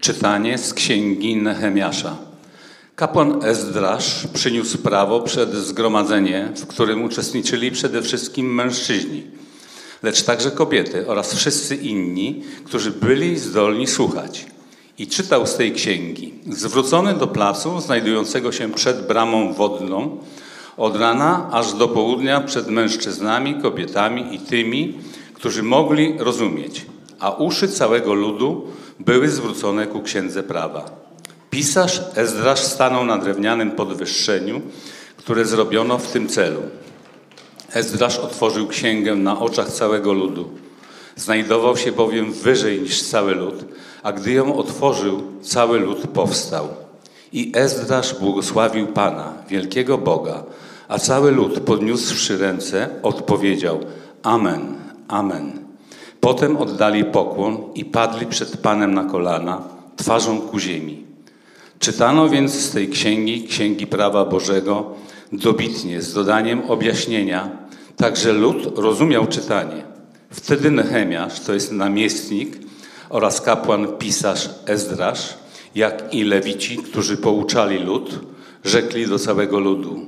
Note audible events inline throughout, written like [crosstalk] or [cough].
Czytanie z księgi Nehemiasza. Kapłan Ezdrasz przyniósł prawo przed zgromadzenie, w którym uczestniczyli przede wszystkim mężczyźni, lecz także kobiety oraz wszyscy inni, którzy byli zdolni słuchać. I czytał z tej księgi, zwrócony do placu znajdującego się przed bramą wodną, od rana aż do południa przed mężczyznami, kobietami i tymi, którzy mogli rozumieć, a uszy całego ludu były zwrócone ku księdze prawa. Pisarz Ezdrasz stanął na drewnianym podwyższeniu, które zrobiono w tym celu. Ezdrasz otworzył księgę na oczach całego ludu. Znajdował się bowiem wyżej niż cały lud, a gdy ją otworzył, cały lud powstał. I Ezdrasz błogosławił Pana, wielkiego Boga, a cały lud, podniósłszy ręce, odpowiedział Amen, Amen. Potem oddali pokłon i padli przed Panem na kolana, twarzą ku ziemi. Czytano więc z tej księgi, księgi prawa Bożego, dobitnie, z dodaniem objaśnienia, tak że lud rozumiał czytanie. Wtedy Nehemiasz, to jest namiestnik oraz kapłan pisarz Ezdrasz, jak i lewici, którzy pouczali lud, rzekli do całego ludu: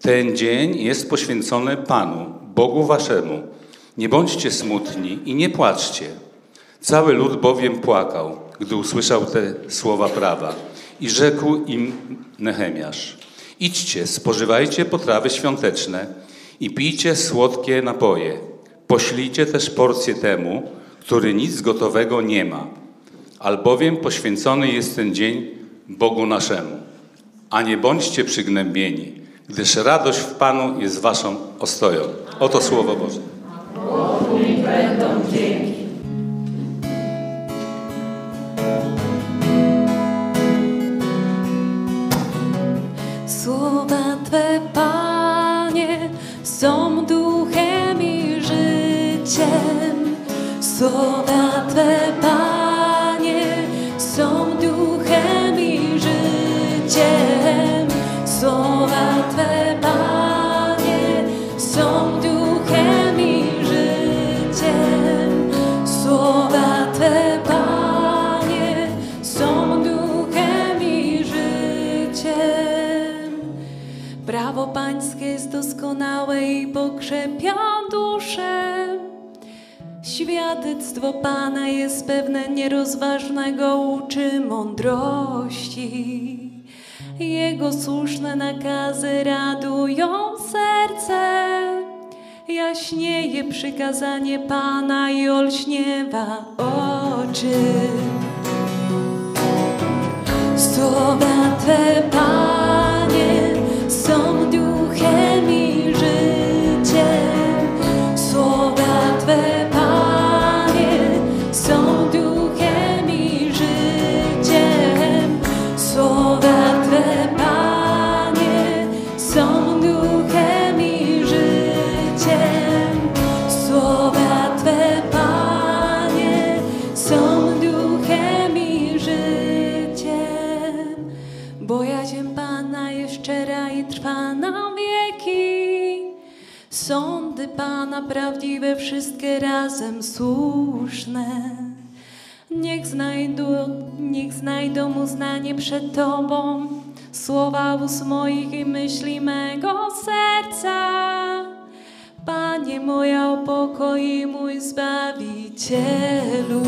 Ten dzień jest poświęcony Panu, Bogu waszemu. Nie bądźcie smutni i nie płaczcie. Cały lud bowiem płakał, gdy usłyszał te słowa prawa. I rzekł im Nehemiasz: Idźcie, spożywajcie potrawy świąteczne i pijcie słodkie napoje. Poślijcie też porcję temu, który nic gotowego nie ma, albowiem poświęcony jest ten dzień Bogu naszemu. A nie bądźcie przygnębieni, gdyż radość w Panu jest waszą ostoją. Oto Słowo Boże. Bogu będą dzięki. Słowa Twe, Panie, są duchem i życiem. Słowa Twe, Panie, i pokrzepia duszę. Świadectwo Pana jest pewne nierozważnego, uczy mądrości. Jego słuszne nakazy radują serce. Jaśnieje przykazanie Pana i olśniewa oczy. Słowa Twe, Panie, Sądy Pana prawdziwe, wszystkie razem słuszne. Niech znajdą, niech znajdą uznanie przed Tobą słowa ust moich i myśli mego serca. Panie moja, o pokoi mój Zbawicielu.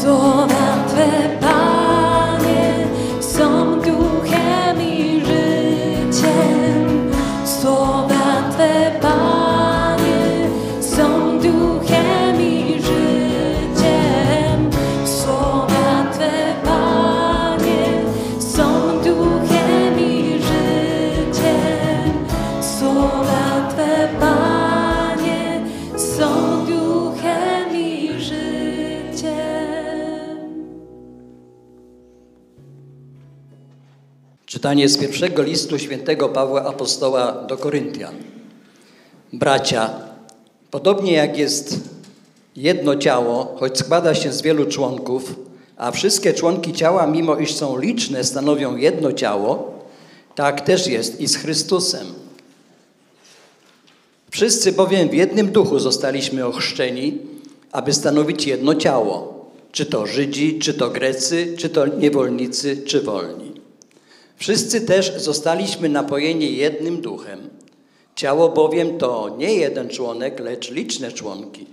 Słowa Twe, Panie, Czytanie z pierwszego listu świętego Pawła Apostoła do Koryntian. Bracia, podobnie jak jest jedno ciało, choć składa się z wielu członków, a wszystkie członki ciała, mimo iż są liczne, stanowią jedno ciało, tak też jest i z Chrystusem. Wszyscy bowiem w jednym duchu zostaliśmy ochrzczeni, aby stanowić jedno ciało. czy to Żydzi, czy to Grecy, czy to niewolnicy, czy wolni. Wszyscy też zostaliśmy napojeni jednym duchem. Ciało bowiem to nie jeden członek, lecz liczne członki.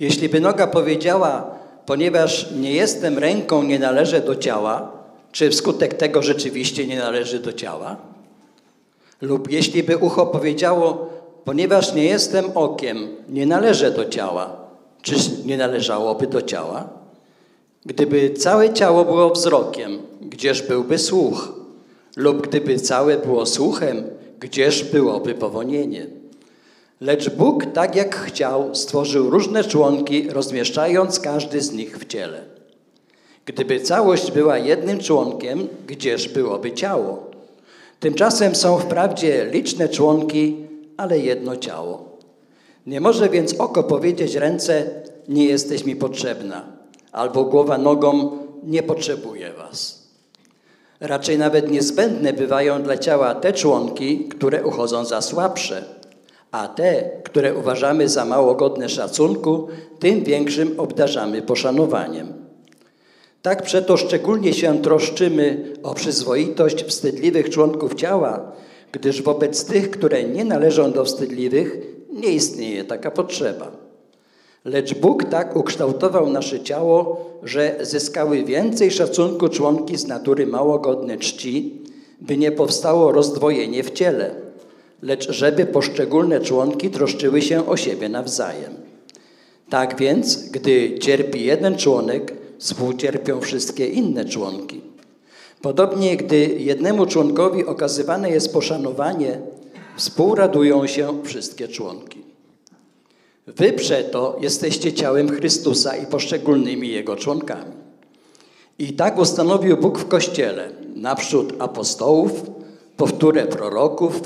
Jeśli by noga powiedziała, ponieważ nie jestem ręką, nie należę do ciała, czy wskutek tego rzeczywiście nie należy do ciała? Lub jeśli by ucho powiedziało, ponieważ nie jestem okiem, nie należę do ciała, czy nie należałoby do ciała? Gdyby całe ciało było wzrokiem, gdzież byłby słuch? Lub gdyby całe było słuchem, gdzież byłoby powonienie? Lecz Bóg, tak jak chciał, stworzył różne członki, rozmieszczając każdy z nich w ciele. Gdyby całość była jednym członkiem, gdzież byłoby ciało? Tymczasem są wprawdzie liczne członki, ale jedno ciało. Nie może więc oko powiedzieć ręce, nie jesteś mi potrzebna, albo głowa nogą, nie potrzebuję was. Raczej nawet niezbędne bywają dla ciała te członki, które uchodzą za słabsze, a te, które uważamy za mało godne szacunku, tym większym obdarzamy poszanowaniem. Tak przeto szczególnie się troszczymy o przyzwoitość wstydliwych członków ciała, gdyż wobec tych, które nie należą do wstydliwych, nie istnieje taka potrzeba. Lecz Bóg tak ukształtował nasze ciało, że zyskały więcej szacunku członki z natury mało godne czci, by nie powstało rozdwojenie w ciele, lecz żeby poszczególne członki troszczyły się o siebie nawzajem. Tak więc, gdy cierpi jeden członek, współcierpią wszystkie inne członki. Podobnie, gdy jednemu członkowi okazywane jest poszanowanie, współradują się wszystkie członki. Wy przeto jesteście ciałem Chrystusa i poszczególnymi Jego członkami. I tak ustanowił Bóg w Kościele naprzód apostołów, powtórę proroków,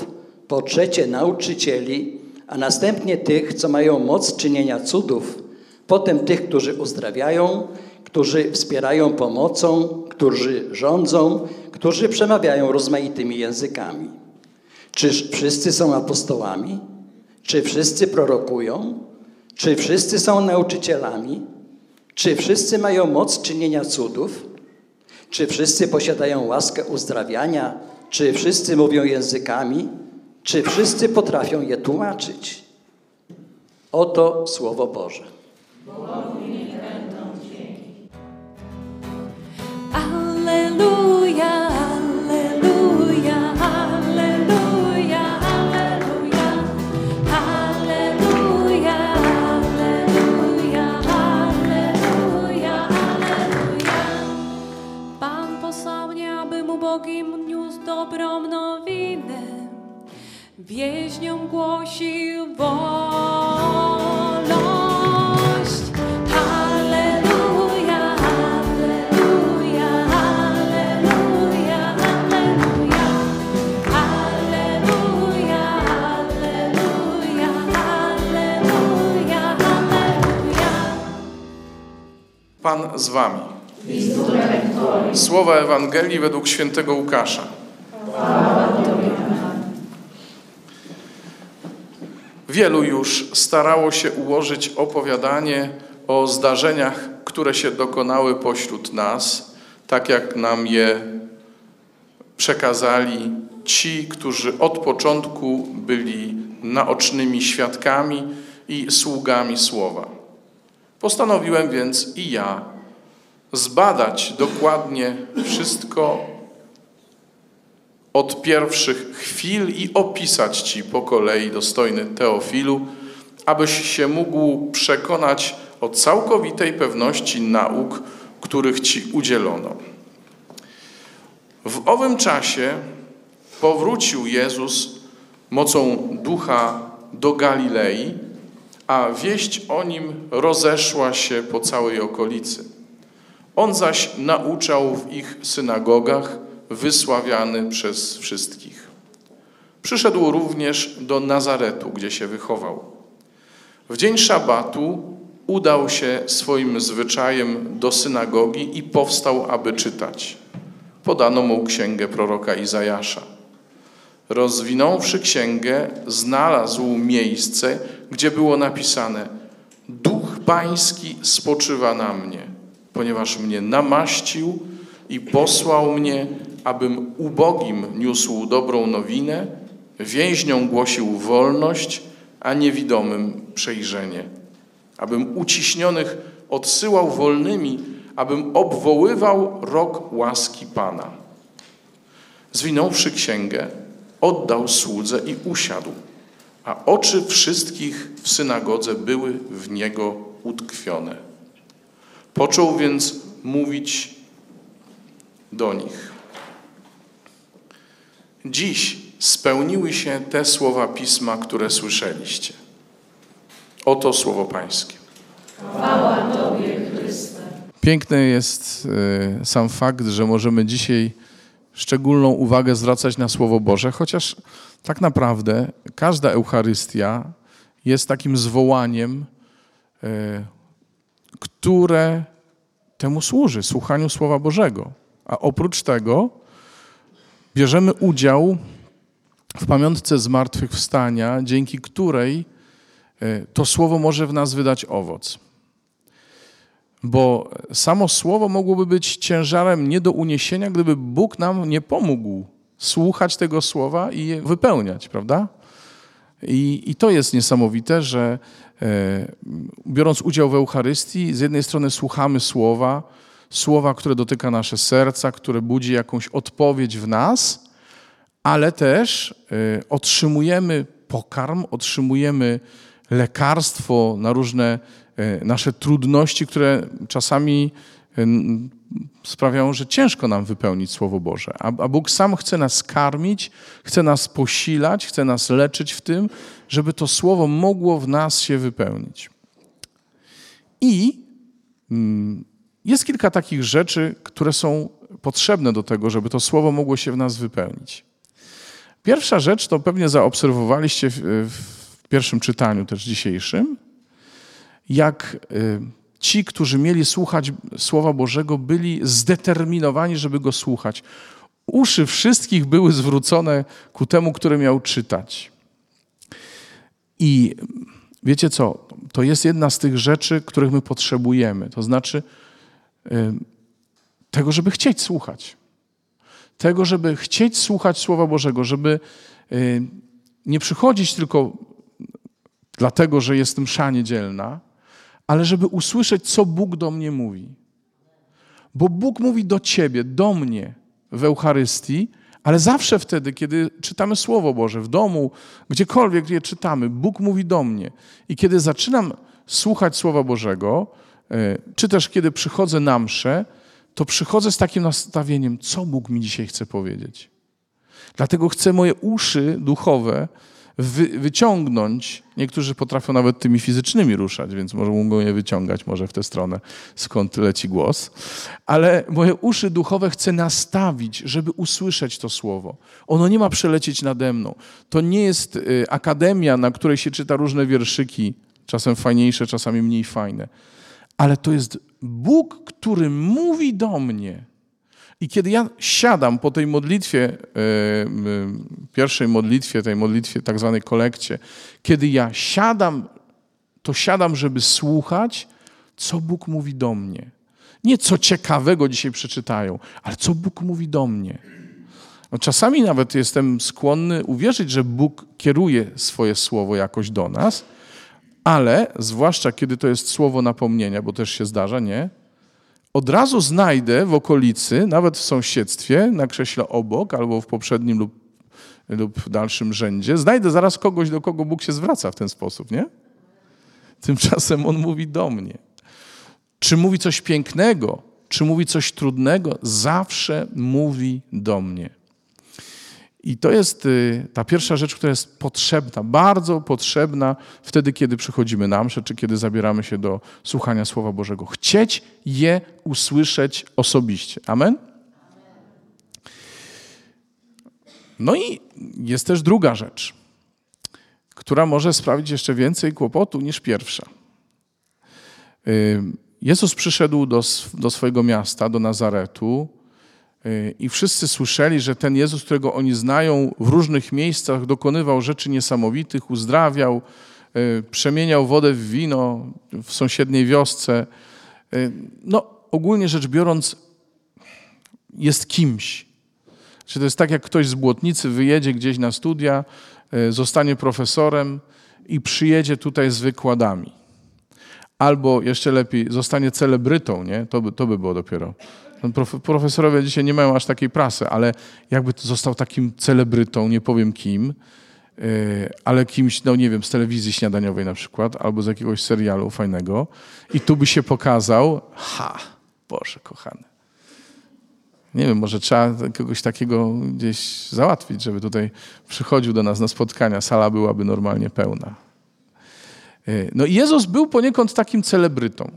po trzecie nauczycieli, a następnie tych, co mają moc czynienia cudów, potem tych, którzy uzdrawiają, którzy wspierają pomocą, którzy rządzą, którzy przemawiają rozmaitymi językami. Czyż wszyscy są apostołami? Czy wszyscy prorokują? Czy wszyscy są nauczycielami? Czy wszyscy mają moc czynienia cudów? Czy wszyscy posiadają łaskę uzdrawiania? Czy wszyscy mówią językami? Czy wszyscy potrafią je tłumaczyć? Oto Słowo Boże. Alleluja, więźniom głosił wolność. Halleluja, halleluja, halleluja, halleluja. Halleluja, halleluja, halleluja, halleluja. Pan z wami. Słowa Ewangelii według świętego Łukasza. Wielu już starało się ułożyć opowiadanie o zdarzeniach, które się dokonały pośród nas, tak jak nam je przekazali ci, którzy od początku byli naocznymi świadkami i sługami słowa. Postanowiłem więc i ja zbadać dokładnie wszystko od pierwszych chwil i opisać Ci po kolei, dostojny Teofilu, abyś się mógł przekonać o całkowitej pewności nauk, których Ci udzielono. W owym czasie powrócił Jezus mocą ducha do Galilei, a wieść o nim rozeszła się po całej okolicy. On zaś nauczał w ich synagogach, wysławiany przez wszystkich. Przyszedł również do Nazaretu, gdzie się wychował. W dzień szabatu udał się swoim zwyczajem do synagogi i powstał, aby czytać. Podano mu księgę proroka Izajasza. Rozwinąwszy księgę, znalazł miejsce, gdzie było napisane: Duch Pański spoczywa na mnie, ponieważ mnie namaścił i posłał mnie, abym ubogim niósł dobrą nowinę, więźniom głosił wolność, a niewidomym przejrzenie, abym uciśnionych odsyłał wolnymi, abym obwoływał rok łaski Pana. Zwinąwszy księgę, oddał słudze i usiadł, a oczy wszystkich w synagodze były w niego utkwione. Począł więc mówić do nich. Dziś spełniły się te słowa pisma, które słyszeliście. Oto słowo Pańskie. Chwała Tobie, Chryste. Piękny jest y, sam fakt, że możemy dzisiaj szczególną uwagę zwracać na Słowo Boże, chociaż tak naprawdę każda Eucharystia jest takim zwołaniem, y, które temu służy, słuchaniu Słowa Bożego. A oprócz tego bierzemy udział w pamiątce zmartwychwstania, dzięki której y, to Słowo może w nas wydać owoc bo samo słowo mogłoby być ciężarem nie do uniesienia, gdyby Bóg nam nie pomógł słuchać tego słowa i je wypełniać, prawda? I, i to jest niesamowite, że e, biorąc udział w Eucharystii, z jednej strony słuchamy słowa, słowa, które dotyka nasze serca, które budzi jakąś odpowiedź w nas, ale też e, otrzymujemy pokarm, otrzymujemy lekarstwo na różne e, nasze trudności, które czasami n- sprawiają, że ciężko nam wypełnić Słowo Boże. A, a Bóg sam chce nas karmić, chce nas posilać, chce nas leczyć w tym, żeby to Słowo mogło w nas się wypełnić. I mm, jest kilka takich rzeczy, które są potrzebne do tego, żeby to Słowo mogło się w nas wypełnić. Pierwsza rzecz to pewnie zaobserwowaliście w, w pierwszym czytaniu też dzisiejszym, jak y, ci, którzy mieli słuchać Słowa Bożego, byli zdeterminowani, żeby go słuchać. Uszy wszystkich były zwrócone ku temu, który miał czytać. I wiecie co? To jest jedna z tych rzeczy, których my potrzebujemy. To znaczy tego, żeby chcieć słuchać. Tego, żeby chcieć słuchać Słowa Bożego, żeby nie przychodzić tylko dlatego, że jest msza niedzielna, ale żeby usłyszeć, co Bóg do mnie mówi. Bo Bóg mówi do ciebie, do mnie w Eucharystii, ale zawsze wtedy, kiedy czytamy Słowo Boże w domu, gdziekolwiek je czytamy, Bóg mówi do mnie. I kiedy zaczynam słuchać Słowa Bożego, czy też kiedy przychodzę na mszę, to przychodzę z takim nastawieniem, co Bóg mi dzisiaj chce powiedzieć. Dlatego chcę moje uszy duchowe wy, wyciągnąć. Niektórzy potrafią nawet tymi fizycznymi ruszać, więc może mogą je wyciągać może w tę stronę, skąd leci głos. Ale moje uszy duchowe chcę nastawić, żeby usłyszeć to słowo. Ono nie ma przelecieć nade mną. To nie jest y, akademia, na której się czyta różne wierszyki, czasem fajniejsze, czasami mniej fajne. Ale to jest Bóg, który mówi do mnie. I kiedy ja siadam po tej modlitwie, e, pierwszej modlitwie, tej modlitwie tak zwanej kolekcie, kiedy ja siadam, to siadam, żeby słuchać, co Bóg mówi do mnie. Nie co ciekawego dzisiaj przeczytają, ale co Bóg mówi do mnie. No, czasami nawet jestem skłonny uwierzyć, że Bóg kieruje swoje słowo jakoś do nas, ale zwłaszcza kiedy to jest słowo napomnienia, bo też się zdarza, nie? od razu znajdę w okolicy, nawet w sąsiedztwie, na krześle obok albo w poprzednim lub, lub dalszym rzędzie, znajdę zaraz kogoś, do kogo Bóg się zwraca w ten sposób, nie? Tymczasem On mówi do mnie. Czy mówi coś pięknego, czy mówi coś trudnego, zawsze mówi do mnie. I to jest y, ta pierwsza rzecz, która jest potrzebna, bardzo potrzebna wtedy, kiedy przychodzimy na mszę, czy kiedy zabieramy się do słuchania Słowa Bożego. Chcieć je usłyszeć osobiście. Amen? No i jest też druga rzecz, która może sprawić jeszcze więcej kłopotu niż pierwsza. Y, Jezus przyszedł do, do swojego miasta, do Nazaretu, i wszyscy słyszeli, że ten Jezus, którego oni znają, w różnych miejscach dokonywał rzeczy niesamowitych, uzdrawiał, przemieniał wodę w wino w sąsiedniej wiosce. No, ogólnie rzecz biorąc jest kimś. Czy to jest tak, jak ktoś z Błotnicy wyjedzie gdzieś na studia, zostanie profesorem i przyjedzie tutaj z wykładami. Albo jeszcze lepiej, zostanie celebrytą, nie? To by, to by było dopiero. No, prof, profesorowie dzisiaj nie mają aż takiej prasy, ale jakby został takim celebrytą, nie powiem kim, yy, ale kimś, no nie wiem, z telewizji śniadaniowej na przykład, albo z jakiegoś serialu fajnego i tu by się pokazał, ha, Boże kochany. Nie wiem, może trzeba kogoś takiego gdzieś załatwić, żeby tutaj przychodził do nas na spotkania, sala byłaby normalnie pełna. Yy, no i Jezus był poniekąd takim celebrytą.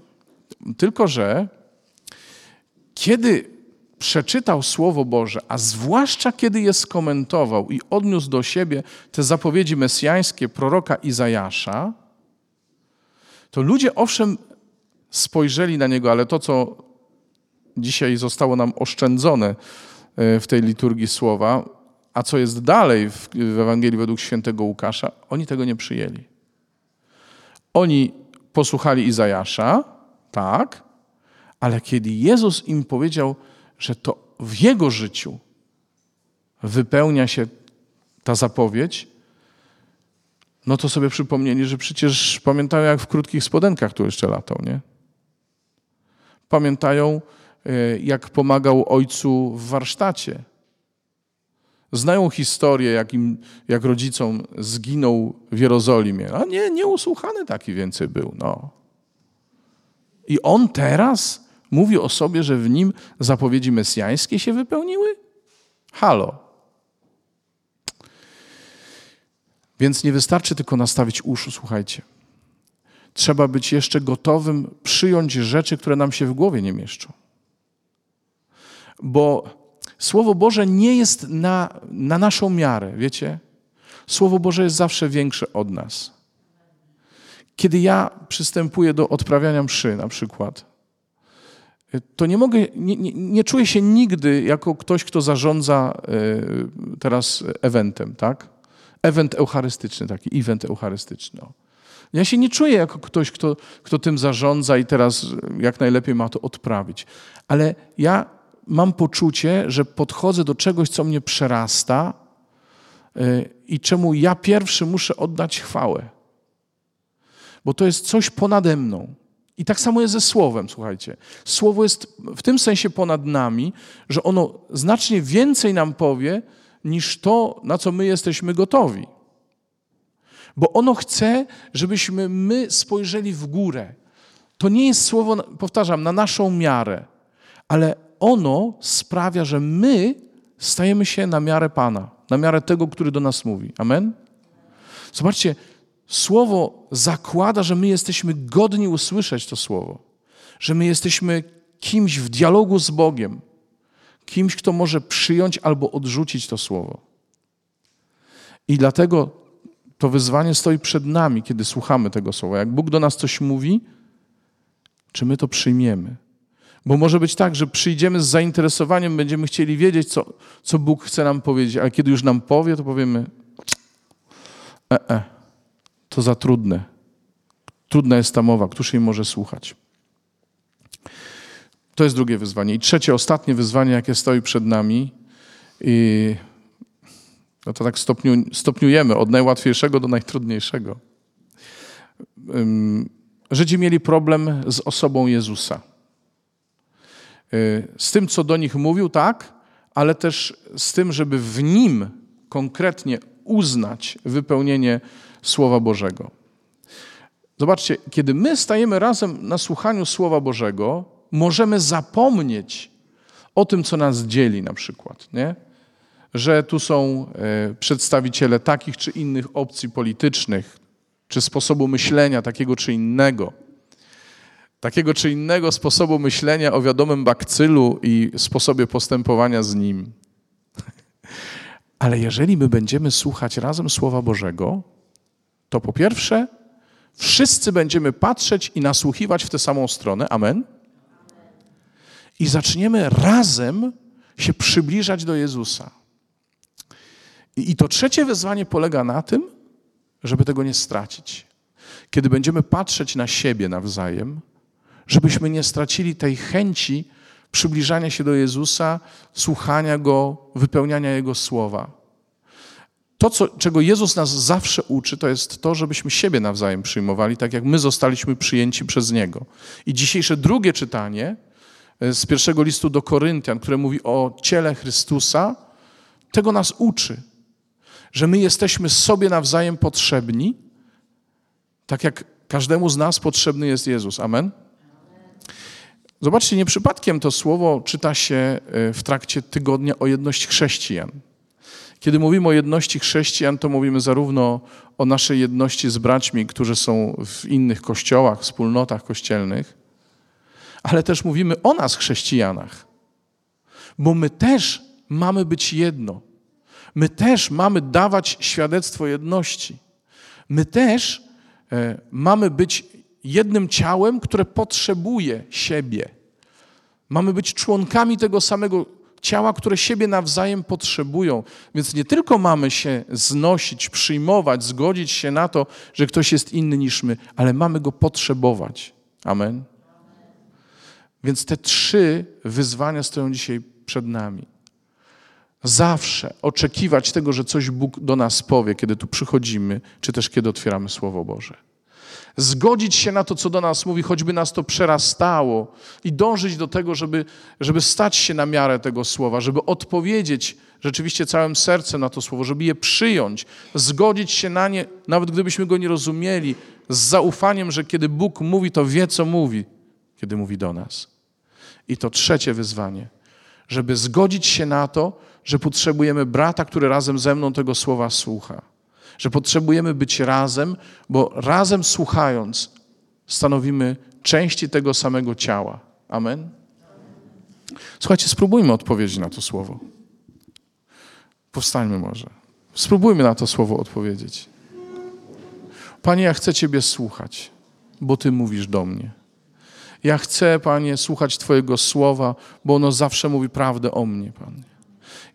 Tylko, że kiedy przeczytał Słowo Boże, a zwłaszcza kiedy je skomentował i odniósł do siebie te zapowiedzi mesjańskie proroka Izajasza, to ludzie owszem spojrzeli na niego, ale to, co dzisiaj zostało nam oszczędzone e, w tej liturgii słowa, a co jest dalej w Ewangelii według świętego Łukasza, oni tego nie przyjęli. Oni posłuchali Izajasza, tak, ale kiedy Jezus im powiedział, że to w Jego życiu wypełnia się ta zapowiedź, no to sobie przypomnieli, że przecież pamiętają, jak w krótkich spodenkach tu jeszcze latał, nie? Pamiętają, e, jak pomagał ojcu w warsztacie. Znają historię, jak, im, jak rodzicom zginął w Jerozolimie. A nie, nieusłuchany taki więcej był. No. I on teraz mówi o sobie, że w nim zapowiedzi mesjańskie się wypełniły? Halo. Więc nie wystarczy tylko nastawić uszu, słuchajcie. Trzeba być jeszcze gotowym przyjąć rzeczy, które nam się w głowie nie mieszczą. Bo Słowo Boże nie jest na, na naszą miarę, wiecie? Słowo Boże jest zawsze większe od nas. Kiedy ja przystępuję do odprawiania mszy na przykład, to nie mogę, nie, nie, nie, czuję się nigdy jako ktoś, kto zarządza e, teraz eventem, tak? Event eucharystyczny, taki event eucharystyczny. Ja się nie czuję jako ktoś, kto, kto tym zarządza i teraz jak najlepiej ma to odprawić. Ale ja mam poczucie, że podchodzę do czegoś, co mnie przerasta e, i czemu ja pierwszy muszę oddać chwałę. Bo to jest coś ponade mną. I tak samo jest ze Słowem, słuchajcie. Słowo jest w tym sensie ponad nami, że ono znacznie więcej nam powie, niż to, na co my jesteśmy gotowi. Bo ono chce, żebyśmy my spojrzeli w górę. To nie jest słowo, powtarzam, na naszą miarę, ale ono sprawia, że my stajemy się na miarę Pana, na miarę tego, który do nas mówi. Amen? Zobaczcie, Słowo zakłada, że my jesteśmy godni usłyszeć to słowo, że my jesteśmy kimś w dialogu z Bogiem, kimś, kto może przyjąć albo odrzucić to słowo. I dlatego to wyzwanie stoi przed nami, kiedy słuchamy tego słowa. Jak Bóg do nas coś mówi, czy my to przyjmiemy? Bo może być tak, że przyjdziemy z zainteresowaniem, będziemy chcieli wiedzieć, co, co Bóg chce nam powiedzieć, ale kiedy już nam powie, to powiemy: e, e to za trudne. Trudna jest ta mowa, któż jej może słuchać. To jest drugie wyzwanie. I trzecie, ostatnie wyzwanie, jakie stoi przed nami, i no to tak stopniu, stopniujemy od najłatwiejszego do najtrudniejszego. Żydzi mieli problem z osobą Jezusa. Y, z tym, co do nich mówił, tak, ale też z tym, żeby w nim konkretnie uznać wypełnienie Słowa Bożego. Zobaczcie, kiedy my stajemy razem na słuchaniu Słowa Bożego, możemy zapomnieć o tym, co nas dzieli na przykład, nie? że tu są e, przedstawiciele takich czy innych opcji politycznych, czy sposobu myślenia takiego czy innego, takiego czy innego sposobu myślenia o wiadomym bakcylu i sposobie postępowania z nim. [laughs] Ale jeżeli my będziemy słuchać razem Słowa Bożego, to po pierwsze, wszyscy będziemy patrzeć i nasłuchiwać w tę samą stronę. Amen. I zaczniemy razem się przybliżać do Jezusa. I to trzecie wyzwanie polega na tym, żeby tego nie stracić. Kiedy będziemy patrzeć na siebie nawzajem, żebyśmy nie stracili tej chęci przybliżania się do Jezusa, słuchania Go, wypełniania Jego słowa. To, co, czego Jezus nas zawsze uczy, to jest to, żebyśmy siebie nawzajem przyjmowali, tak jak my zostaliśmy przyjęci przez Niego. I dzisiejsze drugie czytanie e, z pierwszego listu do Koryntian, które mówi o ciele Chrystusa, tego nas uczy, że my jesteśmy sobie nawzajem potrzebni, tak jak każdemu z nas potrzebny jest Jezus. Amen? Zobaczcie, nie przypadkiem to słowo czyta się e, w trakcie tygodnia o jedność chrześcijan. Kiedy mówimy o jedności chrześcijan, to mówimy zarówno o naszej jedności z braćmi, którzy są w innych kościołach, wspólnotach kościelnych, ale też mówimy o nas, chrześcijanach. Bo my też mamy być jedno. My też mamy dawać świadectwo jedności. My też e, mamy być jednym ciałem, które potrzebuje siebie. Mamy być członkami tego samego ciała, które siebie nawzajem potrzebują. Więc nie tylko mamy się znosić, przyjmować, zgodzić się na to, że ktoś jest inny niż my, ale mamy go potrzebować. Amen. Więc te trzy wyzwania stoją dzisiaj przed nami. Zawsze oczekiwać tego, że coś Bóg do nas powie, kiedy tu przychodzimy, czy też kiedy otwieramy Słowo Boże zgodzić się na to, co do nas mówi, choćby nas to przerastało i dążyć do tego, żeby, żeby stać się na miarę tego słowa, żeby odpowiedzieć rzeczywiście całym sercem na to słowo, żeby je przyjąć, zgodzić się na nie, nawet gdybyśmy go nie rozumieli, z zaufaniem, że kiedy Bóg mówi, to wie, co mówi, kiedy mówi do nas. I to trzecie wyzwanie, żeby zgodzić się na to, że potrzebujemy brata, który razem ze mną tego słowa słucha że potrzebujemy być razem, bo razem słuchając stanowimy części tego samego ciała. Amen? Słuchajcie, spróbujmy odpowiedzieć na to słowo. Powstańmy może. Spróbujmy na to słowo odpowiedzieć. Panie, ja chcę Ciebie słuchać, bo Ty mówisz do mnie. Ja chcę, Panie, słuchać Twojego słowa, bo ono zawsze mówi prawdę o mnie, Panie.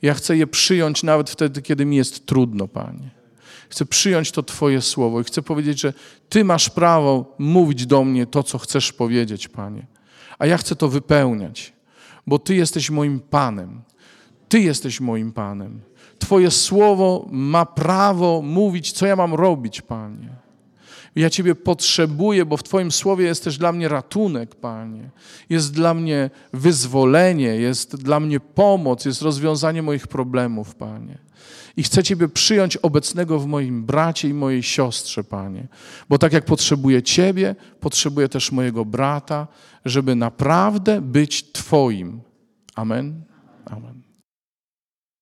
Ja chcę je przyjąć nawet wtedy, kiedy mi jest trudno, Panie. Chcę przyjąć to Twoje słowo i chcę powiedzieć, że Ty masz prawo mówić do mnie to, co chcesz powiedzieć, Panie. A ja chcę to wypełniać, bo Ty jesteś moim Panem. Ty jesteś moim Panem. Twoje słowo ma prawo mówić, co ja mam robić, Panie. Ja Ciebie potrzebuję, bo w Twoim słowie jest też dla mnie ratunek, Panie. Jest dla mnie wyzwolenie, jest dla mnie pomoc, jest rozwiązanie moich problemów, Panie. I chcę Ciebie przyjąć obecnego w moim bracie i mojej siostrze, Panie. Bo tak jak potrzebuję Ciebie, potrzebuję też mojego brata, żeby naprawdę być Twoim. Amen.